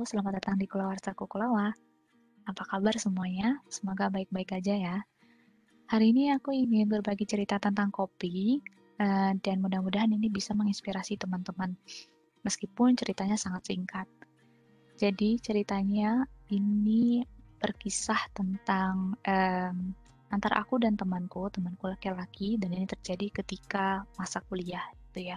Selamat datang di Kulawarsaku Kulawa. Apa kabar semuanya? Semoga baik-baik aja ya. Hari ini aku ingin berbagi cerita tentang kopi, uh, dan mudah-mudahan ini bisa menginspirasi teman-teman. Meskipun ceritanya sangat singkat. Jadi ceritanya ini berkisah tentang um, antara aku dan temanku, temanku laki-laki, dan ini terjadi ketika masa kuliah, gitu ya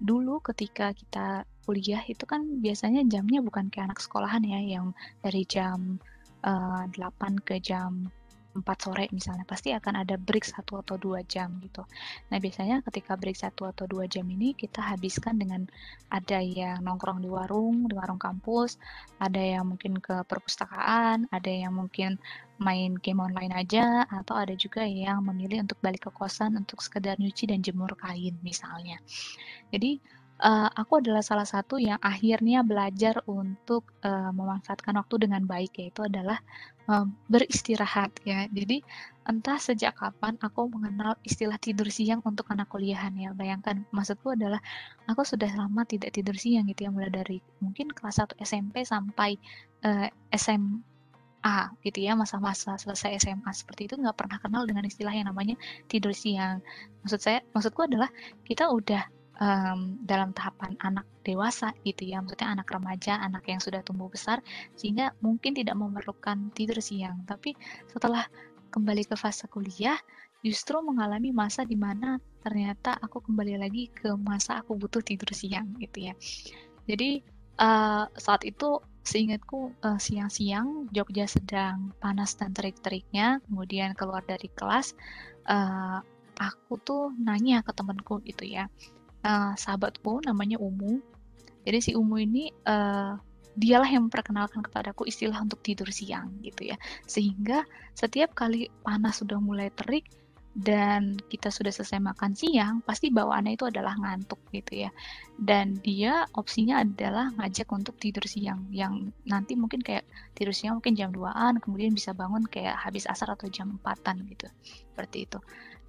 dulu ketika kita kuliah itu kan biasanya jamnya bukan kayak anak sekolahan ya yang dari jam uh, eh, 8 ke jam 4 sore misalnya pasti akan ada break satu atau dua jam gitu. Nah biasanya ketika break satu atau dua jam ini kita habiskan dengan ada yang nongkrong di warung di warung kampus, ada yang mungkin ke perpustakaan, ada yang mungkin main game online aja, atau ada juga yang memilih untuk balik ke kosan untuk sekedar nyuci dan jemur kain misalnya. Jadi uh, aku adalah salah satu yang akhirnya belajar untuk uh, memanfaatkan waktu dengan baik yaitu adalah uh, beristirahat ya. Jadi entah sejak kapan aku mengenal istilah tidur siang untuk anak kuliahan ya. Bayangkan maksudku adalah aku sudah lama tidak tidur siang gitu ya mulai dari mungkin kelas 1 SMP sampai uh, SMA gitu ya masa-masa selesai SMA seperti itu nggak pernah kenal dengan istilah yang namanya tidur siang. Maksud saya maksudku adalah kita udah um, dalam tahapan anak dewasa gitu ya, maksudnya anak remaja, anak yang sudah tumbuh besar, sehingga mungkin tidak memerlukan tidur siang. Tapi setelah kembali ke fase kuliah, justru mengalami masa di mana ternyata aku kembali lagi ke masa aku butuh tidur siang gitu ya. Jadi uh, saat itu seingatku uh, siang-siang Jogja sedang panas dan terik-teriknya, kemudian keluar dari kelas, uh, aku tuh nanya ke temanku gitu ya, uh, sahabatku namanya Umu. Jadi si Umu ini uh, dialah yang memperkenalkan kepadaku istilah untuk tidur siang gitu ya. Sehingga setiap kali panas sudah mulai terik dan kita sudah selesai makan siang, pasti bawaannya itu adalah ngantuk gitu ya. Dan dia opsinya adalah ngajak untuk tidur siang yang nanti mungkin kayak tidur siang mungkin jam 2-an, kemudian bisa bangun kayak habis asar atau jam 4-an gitu. Seperti itu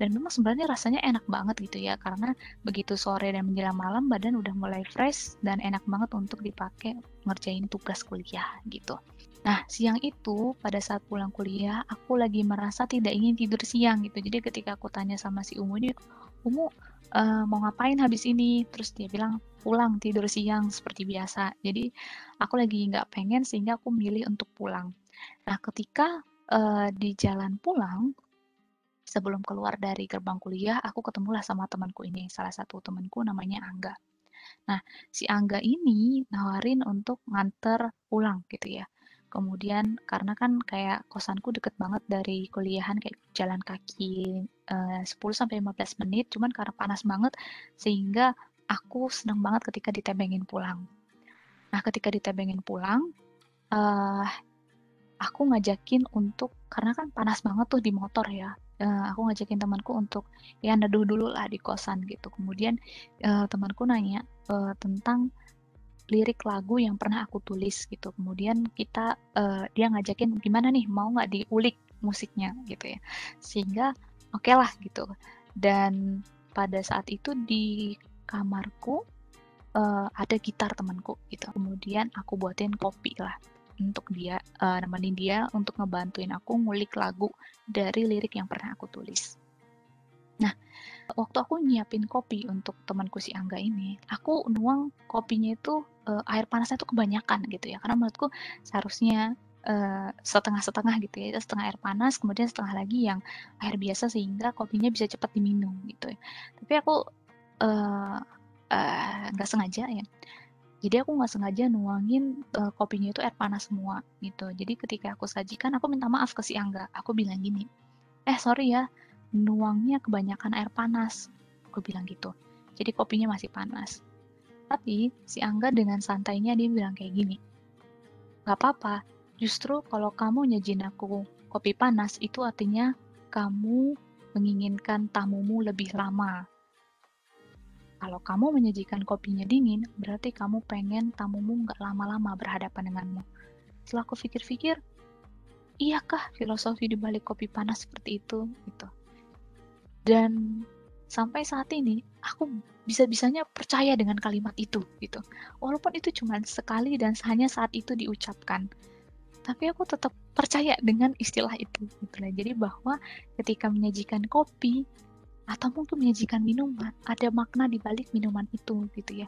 dan memang sebenarnya rasanya enak banget gitu ya karena begitu sore dan menjelang malam badan udah mulai fresh dan enak banget untuk dipakai ngerjain tugas kuliah gitu. Nah, siang itu pada saat pulang kuliah, aku lagi merasa tidak ingin tidur siang gitu. Jadi ketika aku tanya sama si Umu ini, Umu uh, mau ngapain habis ini? Terus dia bilang pulang tidur siang seperti biasa. Jadi aku lagi nggak pengen sehingga aku milih untuk pulang. Nah, ketika uh, di jalan pulang, sebelum keluar dari gerbang kuliah, aku ketemulah sama temanku ini, salah satu temanku namanya Angga. Nah, si Angga ini nawarin untuk nganter pulang gitu ya. Kemudian karena kan kayak kosanku deket banget dari kuliahan kayak jalan kaki eh, 10 sampai 15 menit, cuman karena panas banget sehingga aku senang banget ketika ditebengin pulang. Nah, ketika ditebengin pulang, uh, aku ngajakin untuk karena kan panas banget tuh di motor ya uh, aku ngajakin temanku untuk ya neduh dulu lah di kosan gitu. Kemudian uh, temanku nanya uh, tentang lirik lagu yang pernah aku tulis gitu. Kemudian kita uh, dia ngajakin gimana nih mau nggak diulik musiknya gitu ya. Sehingga oke okay lah gitu. Dan pada saat itu di kamarku uh, ada gitar temanku gitu. Kemudian aku buatin kopi lah untuk dia uh, nemenin dia untuk ngebantuin aku ngulik lagu dari lirik yang pernah aku tulis. Nah, waktu aku nyiapin kopi untuk temanku si Angga ini, aku nuang kopinya itu uh, air panasnya itu kebanyakan gitu ya. Karena menurutku seharusnya uh, setengah-setengah gitu ya, setengah air panas, kemudian setengah lagi yang air biasa sehingga kopinya bisa cepat diminum gitu ya. Tapi aku nggak uh, uh, sengaja ya jadi aku nggak sengaja nuangin uh, kopinya itu air panas semua gitu. Jadi ketika aku sajikan, aku minta maaf ke si Angga. Aku bilang gini, eh sorry ya, nuangnya kebanyakan air panas. Aku bilang gitu. Jadi kopinya masih panas. Tapi si Angga dengan santainya dia bilang kayak gini, gak apa-apa, justru kalau kamu nyajin aku kopi panas itu artinya kamu menginginkan tamumu lebih lama kalau kamu menyajikan kopinya dingin, berarti kamu pengen tamumu nggak lama-lama berhadapan denganmu. Setelah aku pikir-pikir, iyakah filosofi di balik kopi panas seperti itu? Gitu. Dan sampai saat ini aku bisa-bisanya percaya dengan kalimat itu gitu. Walaupun itu cuma sekali dan hanya saat itu diucapkan. Tapi aku tetap percaya dengan istilah itu gitu. Jadi bahwa ketika menyajikan kopi atau mungkin menyajikan minuman, ada makna di balik minuman itu gitu ya.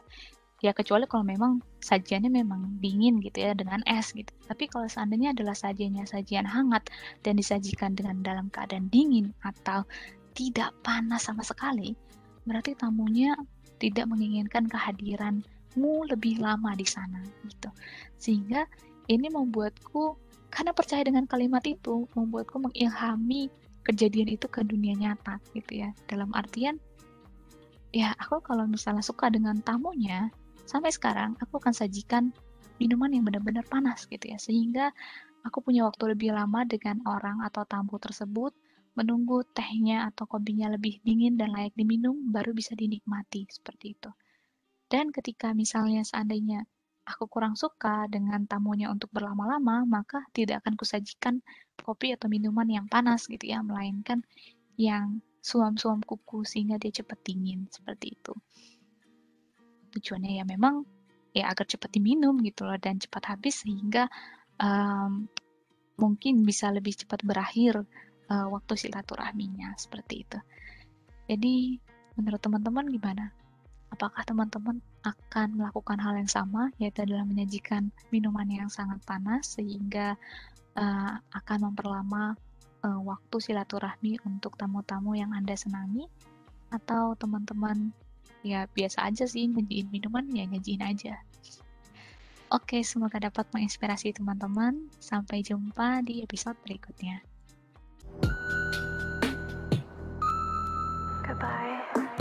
Ya kecuali kalau memang sajiannya memang dingin gitu ya dengan es gitu. Tapi kalau seandainya adalah sajiannya sajian hangat dan disajikan dengan dalam keadaan dingin atau tidak panas sama sekali, berarti tamunya tidak menginginkan kehadiranmu lebih lama di sana gitu. Sehingga ini membuatku karena percaya dengan kalimat itu membuatku mengilhami kejadian itu ke dunia nyata gitu ya. Dalam artian ya aku kalau misalnya suka dengan tamunya sampai sekarang aku akan sajikan minuman yang benar-benar panas gitu ya sehingga aku punya waktu lebih lama dengan orang atau tamu tersebut menunggu tehnya atau kopinya lebih dingin dan layak diminum baru bisa dinikmati seperti itu. Dan ketika misalnya seandainya aku kurang suka dengan tamunya untuk berlama-lama, maka tidak akan kusajikan kopi atau minuman yang panas gitu ya, melainkan yang suam-suam kuku sehingga dia cepat dingin seperti itu tujuannya ya memang ya agar cepat diminum gitu loh dan cepat habis sehingga um, mungkin bisa lebih cepat berakhir uh, waktu silaturahminya seperti itu. Jadi menurut teman-teman gimana? apakah teman-teman akan melakukan hal yang sama, yaitu adalah menyajikan minuman yang sangat panas sehingga uh, akan memperlama uh, waktu silaturahmi untuk tamu-tamu yang Anda senangi, atau teman-teman ya biasa aja sih nyajiin minuman, ya nyajiin aja. Oke, semoga dapat menginspirasi teman-teman. Sampai jumpa di episode berikutnya. Goodbye.